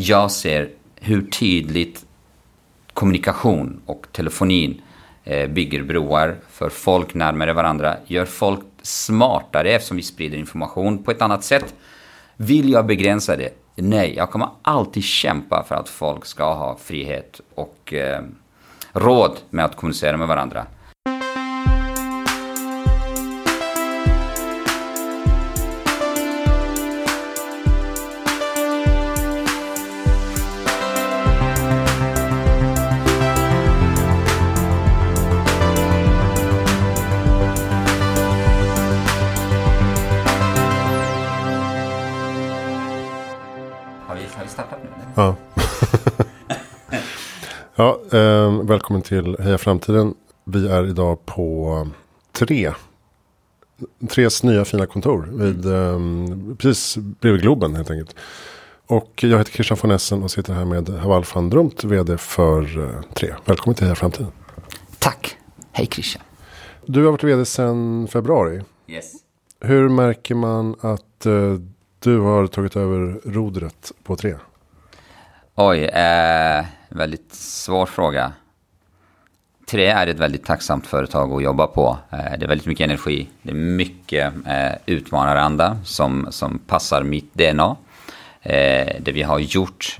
jag ser hur tydligt kommunikation och telefonin eh, bygger broar för folk närmare varandra, gör folk smartare eftersom vi sprider information på ett annat sätt. Vill jag begränsa det? Nej, jag kommer alltid kämpa för att folk ska ha frihet och eh, råd med att kommunicera med varandra. Eh, välkommen till Heja Framtiden. Vi är idag på tre. Tres nya fina kontor. Vid, eh, precis bredvid Globen helt enkelt. Och jag heter Christian von Essen och sitter här med Haval van Dromt, vd för eh, Tre. Välkommen till Heja Framtiden. Tack! Hej Christian! Du har varit vd sedan februari. Yes. Hur märker man att eh, du har tagit över rodret på Tre? Oj, eh, väldigt svår fråga. Tre är ett väldigt tacksamt företag att jobba på. Eh, det är väldigt mycket energi. Det är mycket eh, utmanaranda som, som passar mitt DNA. Eh, det vi har gjort,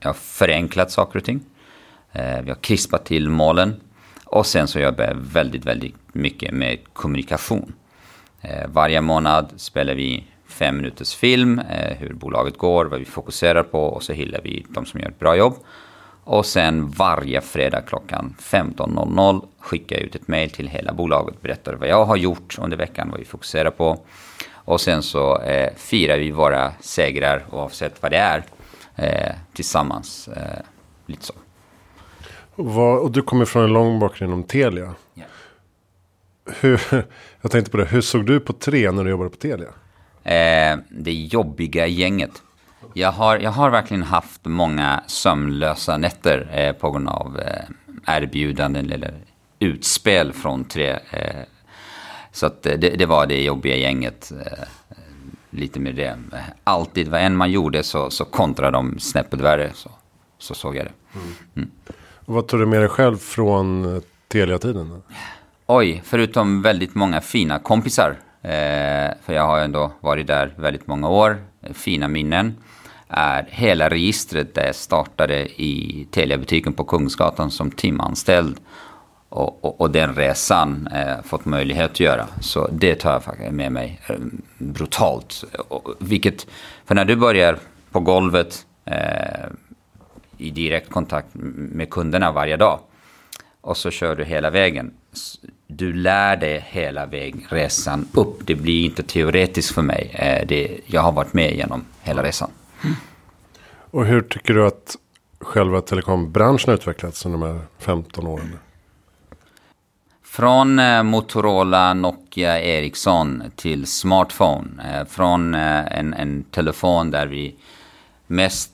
jag har förenklat saker och ting. Vi har krispat till målen. Och sen så jobbar jag väldigt, väldigt mycket med kommunikation. Varje månad spelar vi fem minuters film, hur bolaget går, vad vi fokuserar på och så hyllar vi de som gör ett bra jobb. Och sen varje fredag klockan 15.00 skickar jag ut ett mail till hela bolaget, berättar vad jag har gjort under veckan, vad vi fokuserar på. Och sen så eh, firar vi våra segrar oavsett vad det är eh, tillsammans. Eh, lite så. Och, du kommer från en lång bakgrund inom Telia. Hur, jag tänkte på det, hur såg du på Tre när du jobbade på Telia? Eh, det jobbiga gänget. Jag har, jag har verkligen haft många sömnlösa nätter eh, på grund av eh, erbjudanden eller utspel från tre. Eh, så att eh, det, det var det jobbiga gänget. Eh, lite med det. Alltid, vad än man gjorde så, så kontrade de snäppet värre. Så, så såg jag det. Och vad tog du med dig själv från eh, Telia-tiden? Oj, förutom väldigt många fina kompisar. Eh, för jag har ändå varit där väldigt många år. Fina minnen. Är hela registret där jag startade i Telia-butiken på Kungsgatan som timanställd. Och, och, och den resan eh, fått möjlighet att göra. Så det tar jag faktiskt med mig eh, brutalt. Och, vilket, för när du börjar på golvet eh, i direkt kontakt med kunderna varje dag och så kör du hela vägen. Du lär dig hela vägresan upp. Det blir inte teoretiskt för mig. Eh, Det, jag har varit med genom hela resan. Och hur tycker du att själva telekombranschen har utvecklats under de här 15 åren? Från eh, Motorola, Nokia, Ericsson till smartphone. Eh, Från en, en telefon där vi mest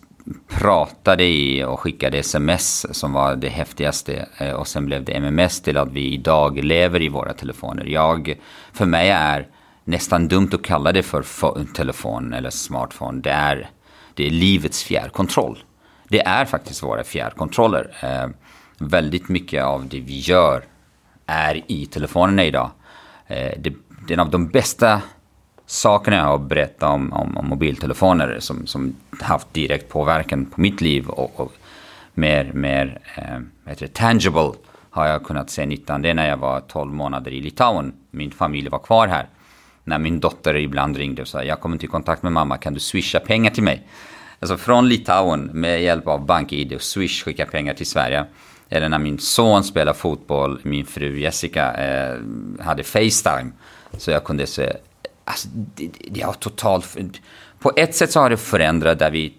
pratade i och skickade sms som var det häftigaste. Eh, och sen blev det MMS till att vi idag lever i våra telefoner. Jag, för mig är nästan dumt att kalla det för telefon eller smartphone. Det är, det är livets fjärrkontroll. Det är faktiskt våra fjärrkontroller. Eh, väldigt mycket av det vi gör är i telefonerna idag. Eh, det, det är en av de bästa sakerna jag har berättat om, om, om mobiltelefoner som, som haft direkt påverkan på mitt liv och, och mer, mer eh, vad heter det, tangible har jag kunnat se nyttan. Det är när jag var 12 månader i Litauen. Min familj var kvar här. När min dotter ibland ringde och sa jag kommer inte i kontakt med mamma, kan du swisha pengar till mig? Alltså från Litauen med hjälp av BankID och Swish skicka pengar till Sverige. Eller när min son spelade fotboll, min fru Jessica eh, hade Facetime. Så jag kunde se, alltså det, det- har totalt, på ett sätt så har det förändrat där vi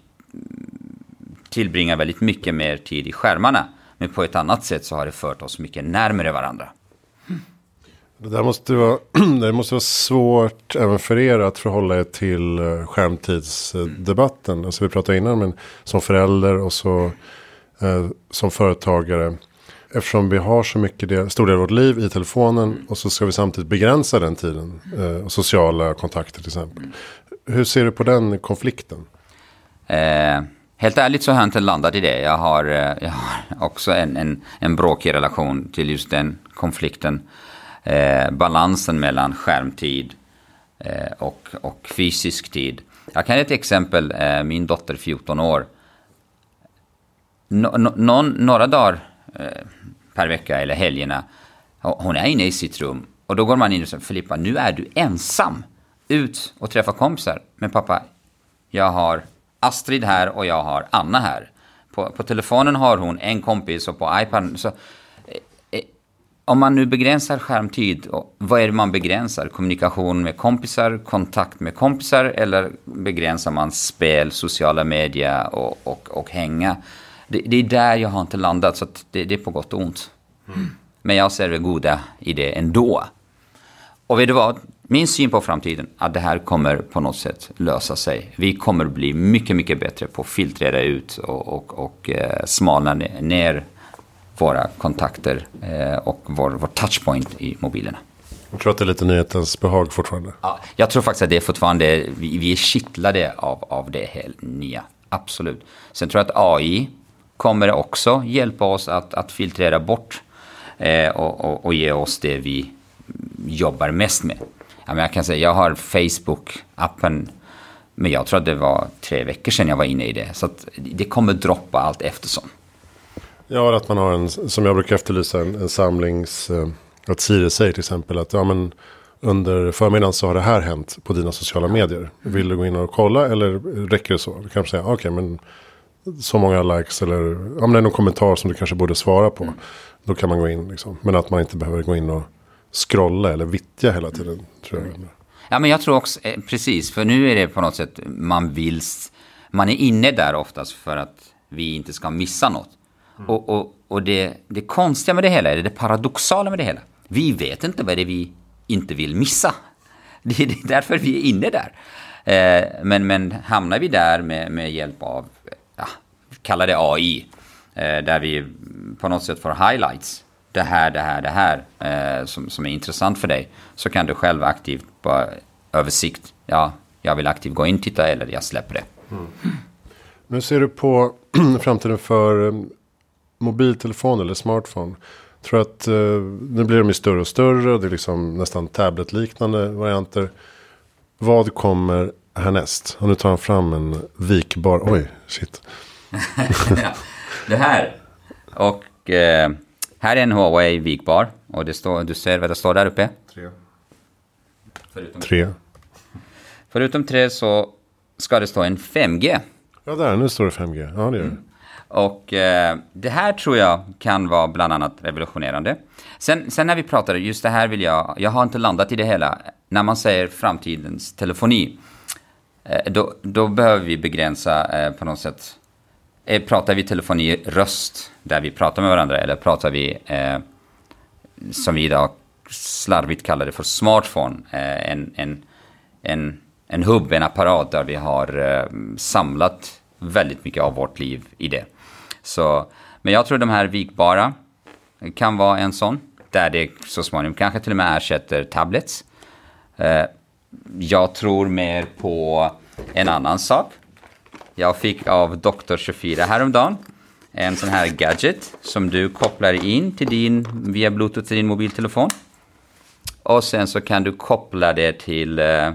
tillbringar väldigt mycket mer tid i skärmarna. Men på ett annat sätt så har det fört oss mycket närmare varandra. Det där måste vara, det måste vara svårt även för er att förhålla er till eh, skärmtidsdebatten. Alltså vi pratade innan, men som förälder och så eh, som företagare. Eftersom vi har så mycket del, stor del av vårt liv i telefonen och så ska vi samtidigt begränsa den tiden. Eh, och sociala kontakter till exempel. Hur ser du på den konflikten? Eh, Helt ärligt så har jag inte landat i det. Jag har, eh, jag har också en, en, en bråkig relation till just den konflikten. Eh, balansen mellan skärmtid eh, och, och fysisk tid. Jag kan ge ett exempel. Eh, min dotter 14 år. No, no, någon, några dagar Eh, per vecka eller helgerna. Hon är inne i sitt rum. Och då går man in och säger Filippa, nu är du ensam. Ut och träffa kompisar. Men pappa, jag har Astrid här och jag har Anna här. På, på telefonen har hon en kompis och på iPaden. Så, eh, eh, om man nu begränsar skärmtid, vad är det man begränsar? Kommunikation med kompisar, kontakt med kompisar eller begränsar man spel, sociala medier och, och, och hänga? Det, det, är där jag har inte landat, så det, det, är på gott och ont. Mm. Men jag ser det goda i det ändå. Och vet du vad? Min syn på framtiden, att det här kommer på något sätt lösa sig. Vi kommer bli mycket, mycket bättre på att filtrera ut och, och, och eh, smalna ner våra kontakter eh, och vår, vår touchpoint i mobilerna. Jag tror att det är lite nyhetens behag fortfarande. Ja, jag tror faktiskt att det är fortfarande, vi, vi är kittlade av, av det här nya. Absolut. Sen tror jag att AI kommer också hjälpa oss att, att filtrera bort eh, och, och, och ge oss det vi jobbar mest med. Jag kan säga, jag har Facebook-appen, men jag tror att det var tre veckor sedan jag var inne i det. Så det kommer droppa allt eftersom. Ja, att man har en, som jag brukar efterlysa, en, en samlings... Eh, att Siri säger till exempel att ja, men under förmiddagen så har det här hänt på dina sociala medier. Vill du gå in och kolla eller räcker det så? Du kan säga, okej okay, men så många likes eller om det är någon kommentar som du kanske borde svara på. Då kan man gå in liksom. Men att man inte behöver gå in och scrolla eller vittja hela tiden. Tror jag. Ja, men jag tror också, eh, precis, för nu är det på något sätt, man vill, man är inne där oftast för att vi inte ska missa något. Mm. Och, och, och det, det konstiga med det hela, det paradoxala med det hela, vi vet inte vad det är vi inte vill missa. Det är därför vi är inne där. Eh, men, men hamnar vi där med, med hjälp av, kalla det AI, eh, där vi på något sätt får highlights, det här, det här, det här eh, som, som är intressant för dig. Så kan du själv aktivt på översikt, ja, jag vill aktivt gå in och titta eller jag släpper det. Mm. Nu ser du på framtiden för eh, mobiltelefon eller smartphone. Tror att eh, nu blir de ju större och större och det är liksom nästan tabletliknande varianter. Vad kommer härnäst? Och nu tar han fram en vikbar, oj, shit. det här. Och eh, här är en Huawei vikbar. Och det står, du ser vad det står där uppe? Tre. Förutom tre. Förutom tre så ska det stå en 5G. Ja, där. Nu står det 5G. Ja, det gör det. Mm. Och eh, det här tror jag kan vara bland annat revolutionerande. Sen, sen när vi pratar, just det här vill jag, jag har inte landat i det hela. När man säger framtidens telefoni, eh, då, då behöver vi begränsa eh, på något sätt Eh, pratar vi telefoni röst, där vi pratar med varandra, eller pratar vi, eh, som vi idag slarvigt kallar det för smartphone, eh, en, en, en, en hubb, en apparat där vi har eh, samlat väldigt mycket av vårt liv i det. Så, men jag tror de här vikbara kan vara en sån, där det så småningom kanske till och med ersätter tablets. Eh, jag tror mer på en annan sak jag fick av Doktor24 häromdagen. En sån här gadget som du kopplar in till din, via bluetooth till din mobiltelefon. Och sen så kan du koppla det till eh,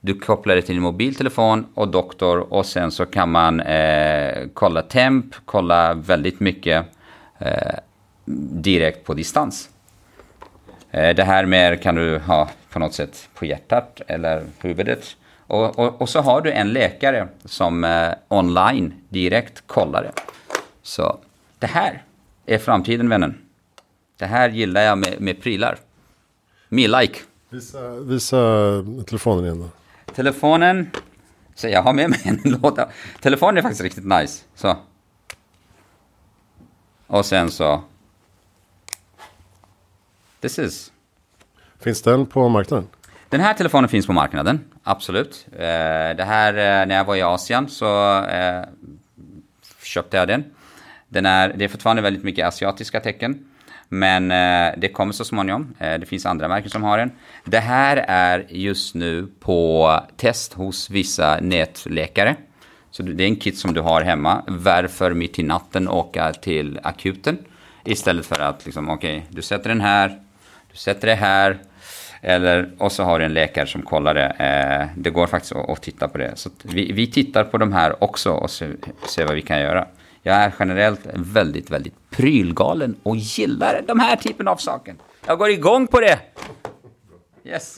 du kopplar det till din mobiltelefon och doktor och sen så kan man eh, kolla temp, kolla väldigt mycket eh, direkt på distans. Eh, det här med kan du ha på något sätt på hjärtat eller huvudet. Och, och, och, så har du en läkare som eh, online direkt kollar det. Så det här är framtiden vännen. Det här gillar jag med, med prylar. Me like. Visa, visa telefonen igen då. Telefonen. Så jag har med mig en låda. Telefonen är faktiskt riktigt nice. Så. Och sen så. This is. Finns den på marknaden? Den här telefonen finns på marknaden, absolut. Eh, det här, eh, när jag var i Asien så eh, köpte jag den. den är, det är fortfarande väldigt mycket asiatiska tecken. Men det kommer så småningom. Det finns andra märken som har den. Det här är just nu på test hos vissa nätläkare. Så det är en kit som du har hemma. Varför mitt i natten åka till akuten? Istället för att liksom, okej, okay, du sätter den här, du sätter det här. Eller, och så har du en läkare som kollar det. Eh, det går faktiskt att, att titta på det. Så vi, vi tittar på de här också och ser, ser vad vi kan göra. Jag är generellt väldigt, väldigt prylgalen och gillar de här typen av saker. Jag går igång på det. Yes.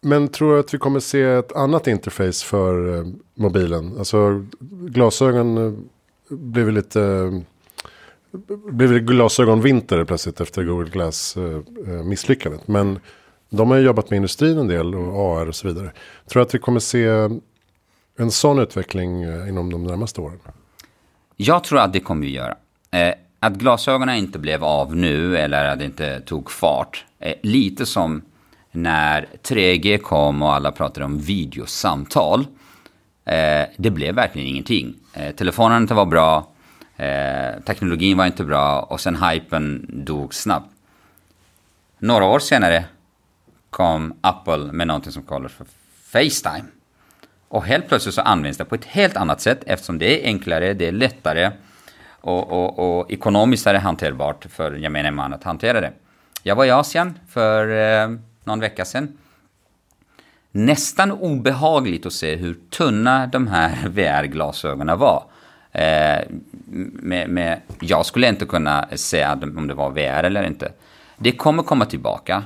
Men tror du att vi kommer se ett annat interface för eh, mobilen? Alltså glasögon blev blir lite... Blev det glasögonvinter plötsligt efter Google Glass-misslyckandet? Eh, Men de har ju jobbat med industrin en del och AR och så vidare. Tror du att vi kommer se en sån utveckling eh, inom de närmaste åren? Jag tror att det kommer vi göra. Eh, att glasögonen inte blev av nu eller att det inte tog fart. Eh, lite som när 3G kom och alla pratade om videosamtal. Eh, det blev verkligen ingenting. Eh, telefonen inte var bra, eh, teknologin var inte bra och sen hypen dog snabbt. Några år senare kom Apple med någonting som kallas för Facetime. Och helt plötsligt så används det på ett helt annat sätt eftersom det är enklare, det är lättare och, och, och ekonomiskt är det hanterbart för gemene man att hantera det. Jag var i Asien för eh, någon vecka sedan. Nästan obehagligt att se hur tunna de här VR-glasögonen var. Eh, med, med, jag skulle inte kunna säga om det var VR eller inte. Det kommer komma tillbaka.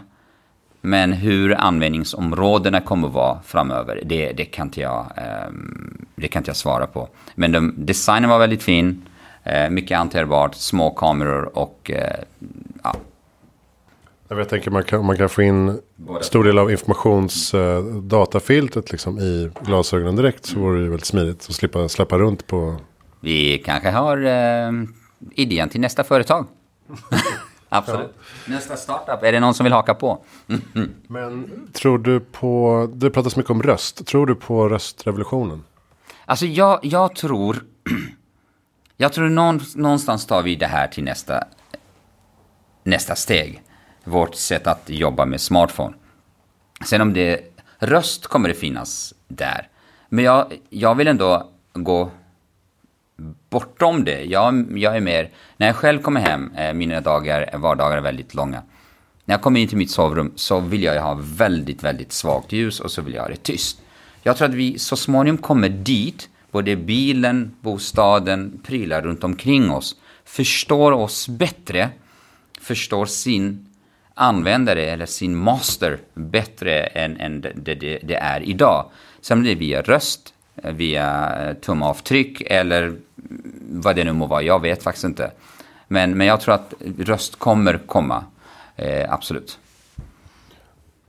Men hur användningsområdena kommer att vara framöver, det, det, kan inte jag, eh, det kan inte jag svara på. Men de, designen var väldigt fin, eh, mycket hanterbart, små kameror och eh, ja. Jag tänker man kan, man kan få in Både. stor del av informationsdatafiltret eh, liksom i glasögonen direkt så vore det ju väldigt smidigt att slippa släppa runt på. Vi kanske har eh, idén till nästa företag. Absolut. Ja. Nästa startup, är det någon som vill haka på? Men tror du på, det pratas mycket om röst, tror du på röstrevolutionen? Alltså jag, jag tror, jag tror någonstans tar vi det här till nästa, nästa steg. Vårt sätt att jobba med smartphone. Sen om det, röst kommer det finnas där. Men jag, jag vill ändå gå bortom det. Jag, jag är mer, när jag själv kommer hem, eh, mina dagar, eh, vardagar är väldigt långa. När jag kommer in till mitt sovrum så vill jag ha väldigt, väldigt svagt ljus och så vill jag ha det tyst. Jag tror att vi så småningom kommer dit, både bilen, bostaden, prylar runt omkring oss, förstår oss bättre, förstår sin användare eller sin master bättre än, än det, det, det är idag. Sen blir det via röst, eh, via tumavtryck eller vad det nu må vara. Jag vet faktiskt inte. Men, men jag tror att röst kommer komma. Eh, absolut.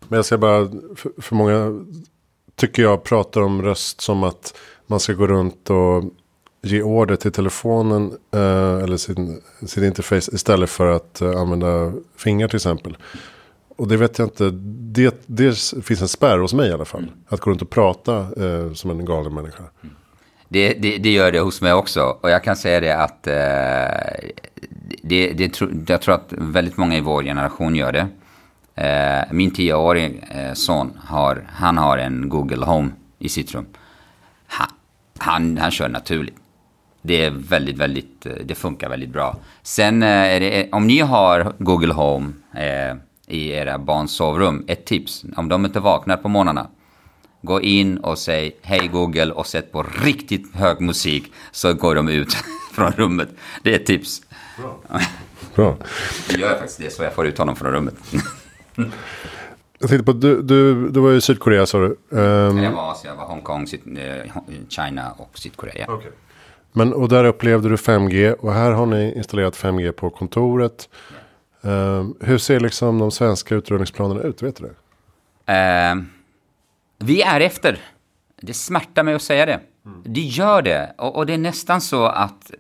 Men jag ska bara, för, för många tycker jag pratar om röst som att man ska gå runt och ge order till telefonen eh, eller sin, sin interface istället för att eh, använda fingrar till exempel. Och det vet jag inte, det, det finns en spärr hos mig i alla fall. Mm. Att gå runt och prata eh, som en galen människa. Mm. Det, det, det, gör det hos mig också. Och jag kan säga det att eh, det, det, jag tror att väldigt många i vår generation gör det. Eh, min tioårige eh, son har, han har en Google Home i sitt rum. Han, han, han kör naturligt. Det är väldigt, väldigt, eh, det funkar väldigt bra. Sen eh, är det, eh, om ni har Google Home eh, i era barns sovrum, ett tips. Om de inte vaknar på morgnarna, gå in och säg hej Google och sätt på riktigt hög musik så går de ut från rummet. Det är ett tips. Bra. Bra. Jag gör faktiskt det så jag får ut honom från rummet. Jag tänkte på, du, du, du var i Sydkorea sa du. Um... Jag var Asien, jag var Hongkong, eh, China och Sydkorea. Okay. Men, och där upplevde du 5G och här har ni installerat 5G på kontoret. Um, hur ser liksom de svenska utrullningsplanerna ut? Vet du det? Uh, vi är efter. Det smärtar mig att säga det. Mm. Det gör det. Och, och, det är nästan så att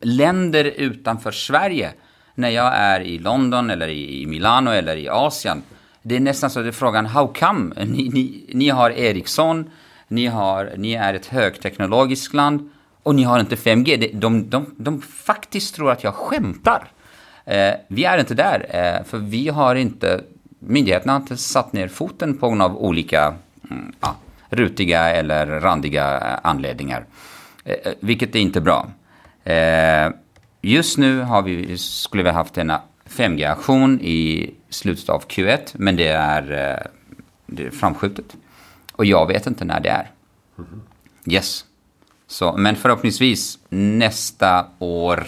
länder utanför Sverige, när jag är i London eller i, i Milano eller i Asien, det är nästan så att det är frågan, how come? Ni, ni, ni har Ericsson, ni, har, ni är ett högteknologiskt land och ni har inte 5G. De, de, de, de faktiskt tror att jag skämtar. Eh, vi är inte där, eh, för vi har inte, myndigheterna har inte satt ner foten på grund av olika ja, rutiga eller randiga eh, anledningar. Eh, vilket är inte bra. Eh, just nu har vi, skulle vi haft en 5G-aktion i slutet av Q1, men det är, eh, det är framskjutet. Och jag vet inte när det är. Mm. Yes. Så, men förhoppningsvis nästa år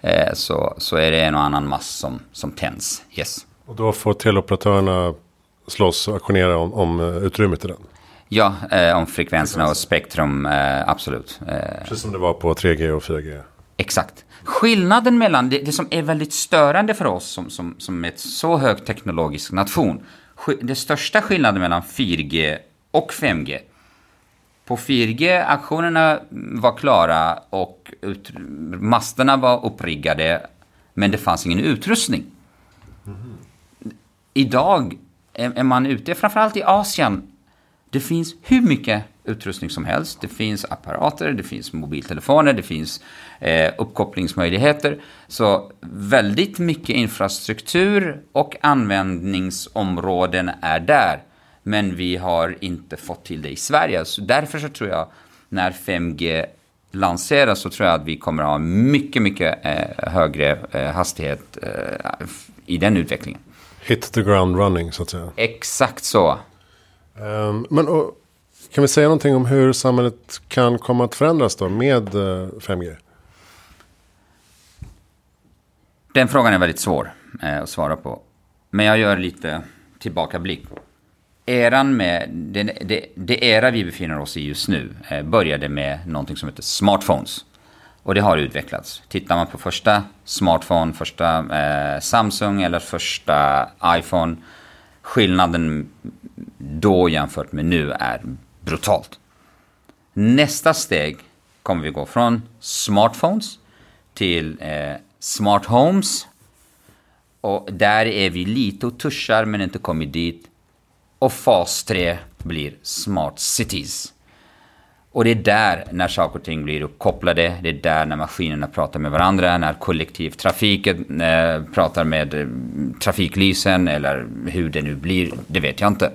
eh, så, så är det en och annan mass som, som tänds. Yes. Och då får teleoperatörerna slåss och aktionera om, om eh, utrymmet i den? Ja, eh, om frekvenserna och spektrum, eh, absolut. Eh, Precis som det var på 3G och 4G? Exakt. Skillnaden mellan det, det som är väldigt störande för oss som, som, som ett så högteknologisk nation. Det största skillnaden mellan 4G och 5G. På 4G, aktionerna var klara och ut, masterna var uppriggade. Men det fanns ingen utrustning. Mm. Idag är, är man ute, framförallt i Asien, det finns hur mycket utrustning som helst. Det finns apparater, det finns mobiltelefoner, det finns eh, uppkopplingsmöjligheter. Så väldigt mycket infrastruktur och användningsområden är där. Men vi har inte fått till det i Sverige. Så därför så tror jag när 5G lanseras så tror jag att vi kommer att ha mycket, mycket eh, högre eh, hastighet eh, i den utvecklingen. Hit the ground running så att säga. Exakt så. Um, men och, kan vi säga någonting om hur samhället kan komma att förändras då med uh, 5G? Den frågan är väldigt svår eh, att svara på. Men jag gör lite tillbakablick. Eran med, det, det, det era vi befinner oss i just nu eh, började med någonting som heter smartphones. Och det har utvecklats. Tittar man på första smartphone, första eh, Samsung eller första iPhone. Skillnaden då jämfört med nu är brutalt. Nästa steg kommer vi gå från smartphones till eh, smart homes. Och där är vi lite och tuschar men inte kommit dit. Och fas 3 blir smart cities. Och det är där när saker och ting blir uppkopplade, det är där när maskinerna pratar med varandra, när kollektivtrafiken eh, pratar med eh, trafiklysen eller hur det nu blir, det vet jag inte.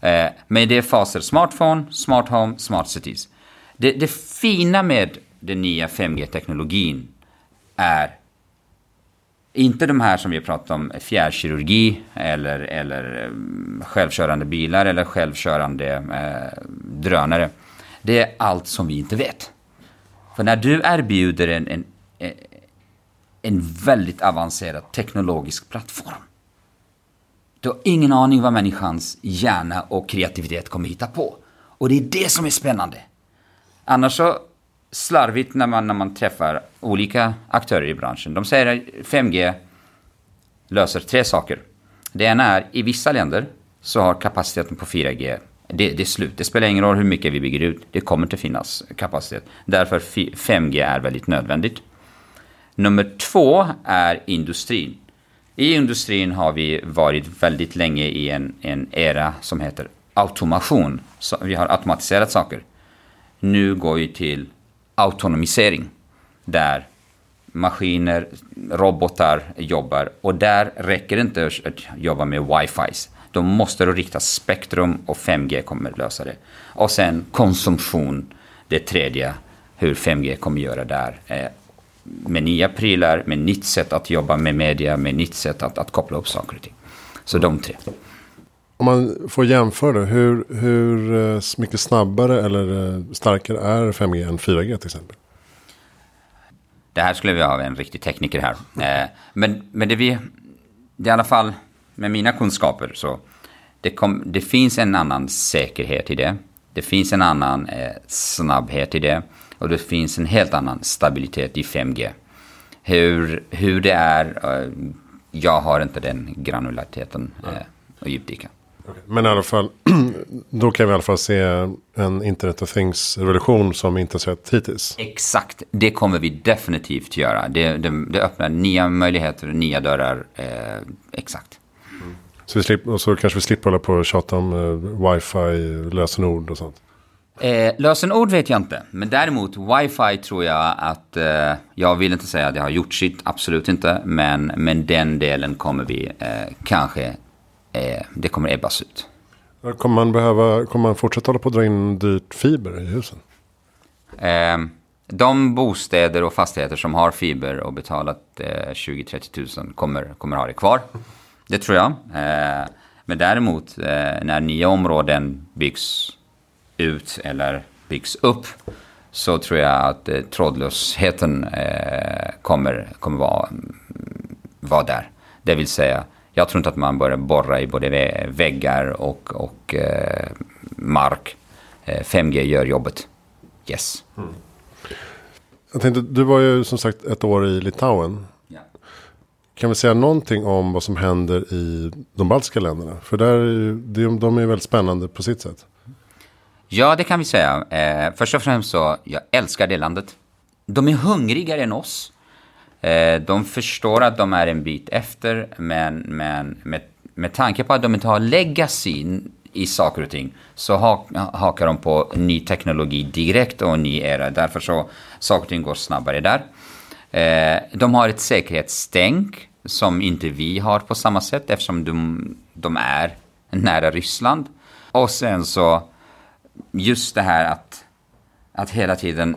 Eh, men det är faser smartphone, smart home, smart cities. Det, det fina med den nya 5G-teknologin är inte de här som vi har pratat om, fjärrkirurgi eller, eller eh, självkörande bilar eller självkörande eh, drönare. Det är allt som vi inte vet. För när du erbjuder en, en, en väldigt avancerad teknologisk plattform. Du har ingen aning vad människans hjärna och kreativitet kommer hitta på. Och det är det som är spännande. Annars så slarvigt när man, när man träffar olika aktörer i branschen. De säger att 5G löser tre saker. Det ena är i vissa länder så har kapaciteten på 4G det, det, är slut. Det spelar ingen roll hur mycket vi bygger ut. Det kommer inte finnas kapacitet. Därför 5G är väldigt nödvändigt. Nummer två är industrin. I industrin har vi varit väldigt länge i en, en era som heter automation. Så vi har automatiserat saker. Nu går vi till autonomisering. Där maskiner, robotar jobbar. Och där räcker det inte att jobba med wifi. Då måste du rikta spektrum och 5G kommer lösa det. Och sen konsumtion, det tredje, hur 5G kommer göra där. Eh, med nya prylar, med nytt sätt att jobba med media, med nytt sätt att, att koppla upp saker och ting. Så de tre. Om man får jämföra, hur, hur eh, mycket snabbare eller eh, starkare är 5G än 4G till exempel? Det här skulle vi ha en riktig tekniker här. Men, men det vi, det är i alla fall med mina kunskaper så det, kom, det finns en annan säkerhet i det. Det finns en annan eh, snabbhet i det. Och det finns en helt annan stabilitet i 5G. Hur, hur det är, eh, jag har inte den granulariteten eh, att djupdyka. Men i alla fall, då kan vi i alla fall se en Internet of Things-revolution som vi inte sett hittills. Exakt, det kommer vi definitivt göra. Det, det, det öppnar nya möjligheter, nya dörrar. Eh, exakt. Så, vi slipper, och så kanske vi slipper hålla på och tjata om eh, wifi, lösenord och sånt. Eh, lösenord vet jag inte, men däremot wifi tror jag att, eh, jag vill inte säga att det har gjort sitt, absolut inte, men, men den delen kommer vi eh, kanske, eh, det kommer ebbas ut. Kommer man behöva, kommer man fortsätta hålla på att dra in dyrt fiber i husen? Eh, de bostäder och fastigheter som har fiber och betalat eh, 20-30 000 kommer, kommer ha det kvar. Det tror jag. Eh, men däremot eh, när nya områden byggs ut eller byggs upp så tror jag att eh, trådlösheten eh, kommer, kommer vara, mm, vara där. Det vill säga, jag tror inte att man börjar borra i både väggar och, och eh, mark. Eh, 5G gör jobbet. Yes. Mm. Jag tänkte, du var ju som sagt ett år i Litauen. Kan vi säga någonting om vad som händer i de baltiska länderna? För där, de, de är väldigt spännande på sitt sätt. Ja, det kan vi säga. Eh, först och främst så, jag älskar det landet. De är hungrigare än oss. Eh, de förstår att de är en bit efter, men, men med, med tanke på att de inte har legacy i saker och ting så hakar de på ny teknologi direkt och ny era. Därför så saker och ting går snabbare där. Eh, de har ett säkerhetstänk som inte vi har på samma sätt eftersom de, de är nära Ryssland. Och sen så just det här att, att hela tiden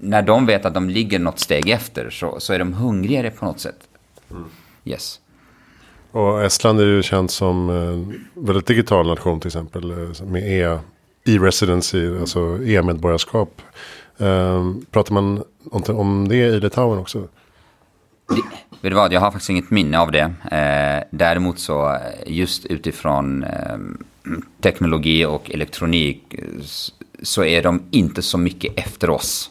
när de vet att de ligger något steg efter så, så är de hungrigare på något sätt. Mm. Yes. Och Estland är ju känt som en väldigt digital nation till exempel. Eh, med e, e-residency, alltså e-medborgarskap. Um, pratar man om, om det i Litauen också? Det, vet du vad, jag har faktiskt inget minne av det. Eh, däremot så just utifrån eh, teknologi och elektronik så är de inte så mycket efter oss.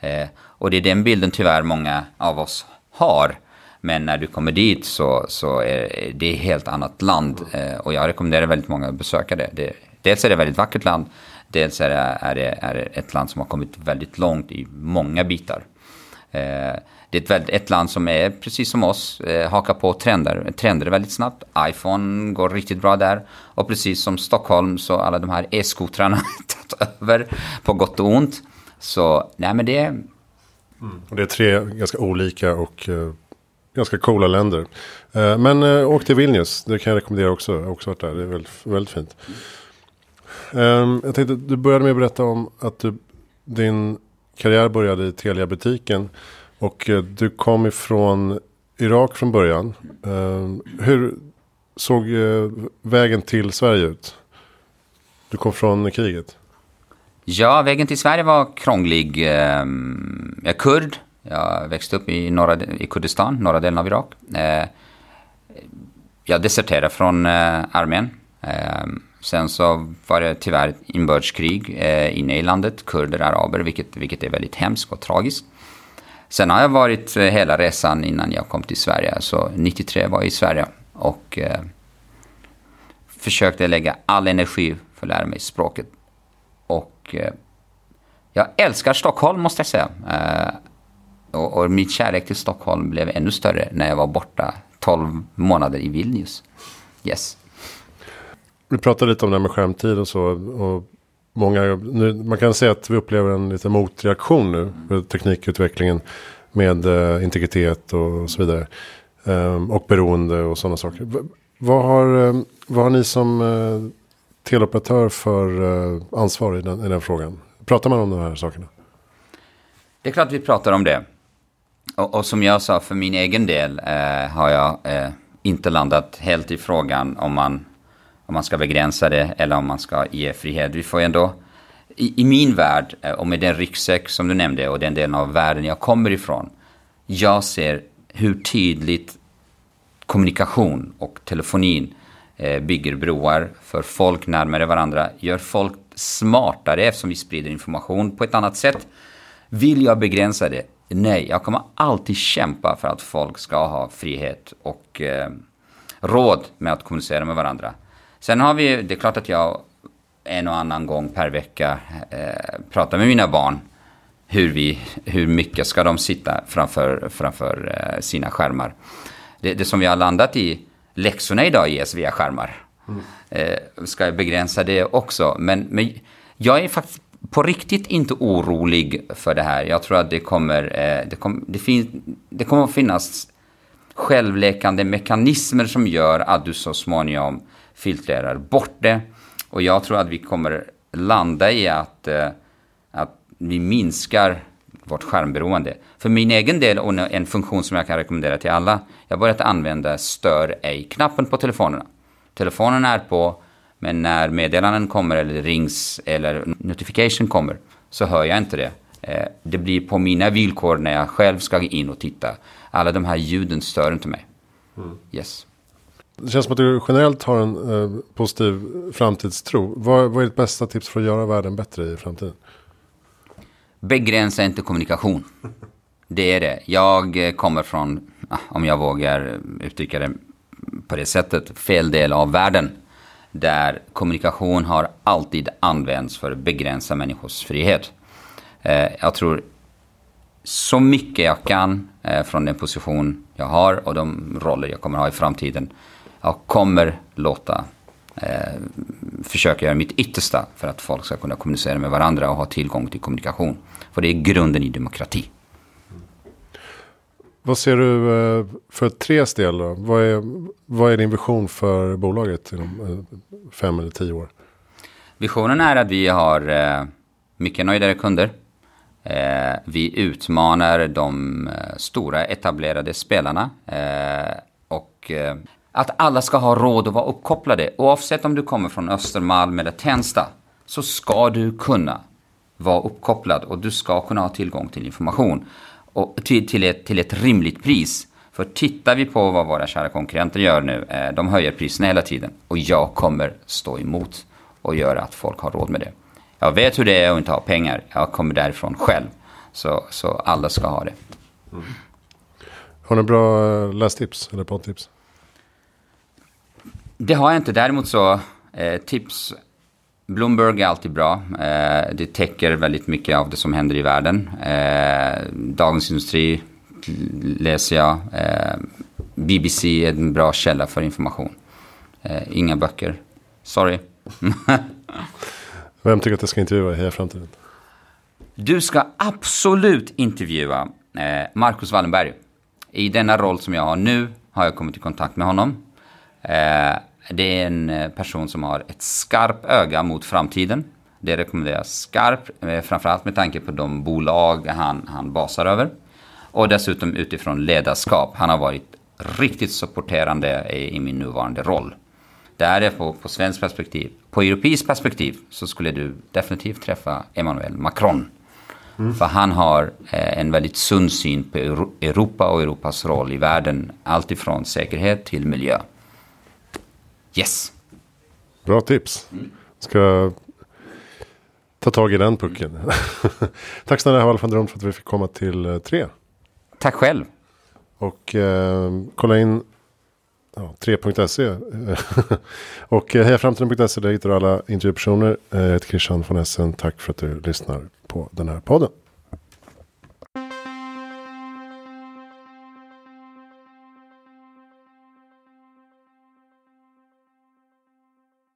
Eh, och det är den bilden tyvärr många av oss har. Men när du kommer dit så, så är det ett helt annat land. Eh, och jag rekommenderar väldigt många att besöka det. det. Dels är det ett väldigt vackert land. Dels är det, är, det, är det ett land som har kommit väldigt långt i många bitar. Eh, det är ett, väldigt, ett, land som är precis som oss, eh, hakar på trender, trender väldigt snabbt. iPhone går riktigt bra där. Och precis som Stockholm så alla de här e-skotrarna tagit över på gott och ont. Så nej men det... är... Mm. Det är tre ganska olika och eh, ganska coola länder. Eh, men eh, åk till Vilnius, det kan jag rekommendera också. Jag har också varit där, det är väldigt, väldigt fint. Um, jag tänkte, du började med att berätta om att du, din karriär började i Telia-butiken. Och uh, du kom ifrån Irak från början. Uh, hur såg uh, vägen till Sverige ut? Du kom från kriget. Ja, vägen till Sverige var krånglig. Ehm, jag är kurd. Jag växte upp i, norra, i Kurdistan, norra delen av Irak. Jag deserterade från eh, armén sen så var det tyvärr inbördeskrig eh, inne i landet, kurder, araber, vilket, vilket är väldigt hemskt och tragiskt. Sen har jag varit eh, hela resan innan jag kom till Sverige. Så 93 var jag i Sverige och eh, försökte lägga all energi för att lära mig språket och eh, jag älskar Stockholm måste jag säga. Eh, och, och min kärlek till Stockholm blev ännu större när jag var borta 12 månader i Vilnius. Yes. Vi pratade lite om det här med skärmtid och så. Och många, nu, man kan säga att vi upplever en liten motreaktion nu för teknikutvecklingen med eh, integritet och så vidare. Um, och beroende och sådana saker. V vad, har, eh, vad har ni som eh, teleoperatör för eh, ansvar i den, i den frågan? Pratar man om de här sakerna? Det är klart vi pratar om det. Och, och som jag sa, för min egen del eh, har jag eh, inte landat helt i frågan om man, om man ska begränsa det eller om man ska ge frihet. Vi får ändå, i, i min värld, eh, och med den ryggsäck som du nämnde och den delen av världen jag kommer ifrån, jag ser hur tydligt kommunikation och telefonin Eh, bygger broar för folk närmare varandra, gör folk smartare eftersom vi sprider information på ett annat sätt. Vill jag begränsa det? Nej, jag kommer alltid kämpa för att folk ska ha frihet och eh, råd med att kommunicera med varandra. Sen har vi, det är klart att jag en och annan gång per vecka eh, pratar med mina barn hur, vi, hur mycket ska de sitta framför, framför eh, sina skärmar. Det, det som vi har landat i läxorna idag ges via skärmar. Mm. Eh, ska jag begränsa det också? Men, men jag är faktiskt på riktigt inte orolig för det här. Jag tror att det kommer, eh, det, kom, det, fin, det kommer att finnas självläkande mekanismer som gör att du så småningom filtrerar bort det. Och jag tror att vi kommer landa i att, eh, att vi minskar vårt skärmberoende. För min egen del och en funktion som jag kan rekommendera till alla. Jag har börjat använda stör ej-knappen på telefonerna. Telefonen är på, men när meddelanden kommer eller rings eller notification kommer så hör jag inte det. Eh, det blir på mina villkor när jag själv ska in och titta. Alla de här ljuden stör inte mig. Mm. Yes. Det känns som att du generellt har en eh, positiv framtidstro. Vad, vad är ditt bästa tips för att göra världen bättre i framtiden? Begränsa inte kommunikation. Det är det. Jag eh, kommer från, ah, om jag vågar uttrycka det på det sättet, fel del av världen. Där kommunikation har alltid använts för att begränsa människors frihet. Eh, jag tror så mycket jag kan eh, från den position jag har och de roller jag kommer ha i framtiden. Jag kommer låta eh, försöka göra mitt yttersta för att folk ska kunna kommunicera med varandra och ha tillgång till kommunikation. För det är grunden i demokrati. Vad ser du eh, för Tres del då? Vad är, vad är din vision för bolaget inom eh, fem eller tio år? Visionen är att vi har eh, mycket nöjdare kunder. Eh, vi utmanar de eh, stora etablerade spelarna. Eh, och att alla ska ha råd att vara uppkopplade. Oavsett om du kommer från Östermalm eller Tensta så ska du kunna vara uppkopplad och du ska kunna ha tillgång till information. Och till, till, ett, till ett rimligt pris. För tittar vi på vad våra kära konkurrenter gör nu, eh, de höjer priserna hela tiden. Och jag kommer stå emot och göra att folk har råd med det. Jag vet hur det är att inte ha pengar. Jag kommer därifrån själv. Så, så alla ska ha det. Mm. Har ni bra eh, lästips eller poddtips? Det har jag inte. Däremot så eh, tips. Bloomberg är alltid bra. Eh, det täcker väldigt mycket av det som händer i världen. Eh, Dagens Industri läser jag. Eh, BBC är en bra källa för information. Eh, inga böcker. Sorry. Vem tycker att jag ska intervjua i Heja Framtiden? Du ska absolut intervjua eh, Marcus Wallenberg. I denna roll som jag har nu har jag kommit i kontakt med honom. Eh, det är en eh, person som har ett skarpt öga mot framtiden. Det rekommenderas skarpt, eh, framförallt med tanke på de bolag han, han basar över. Och dessutom utifrån ledarskap. Han har varit riktigt supporterande i, i min nuvarande roll. Det är på, på svensk perspektiv. På europeiskt perspektiv så skulle du definitivt träffa Emmanuel Macron. Mm. För han har eh, en väldigt sund syn på Europa och Europas roll i världen. Alltifrån säkerhet till miljö. Yes. Bra tips. Ska ta tag i den pucken. Tack snälla Haval van Drum för att vi fick komma till eh, tre. Tack själv. Och eh, kolla in ja, 3.se. och eh, hejaframtiden.se där hittar du alla intervjupersoner. Eh, jag heter Christian von Essen. Tack för att du lyssnar på den här podden.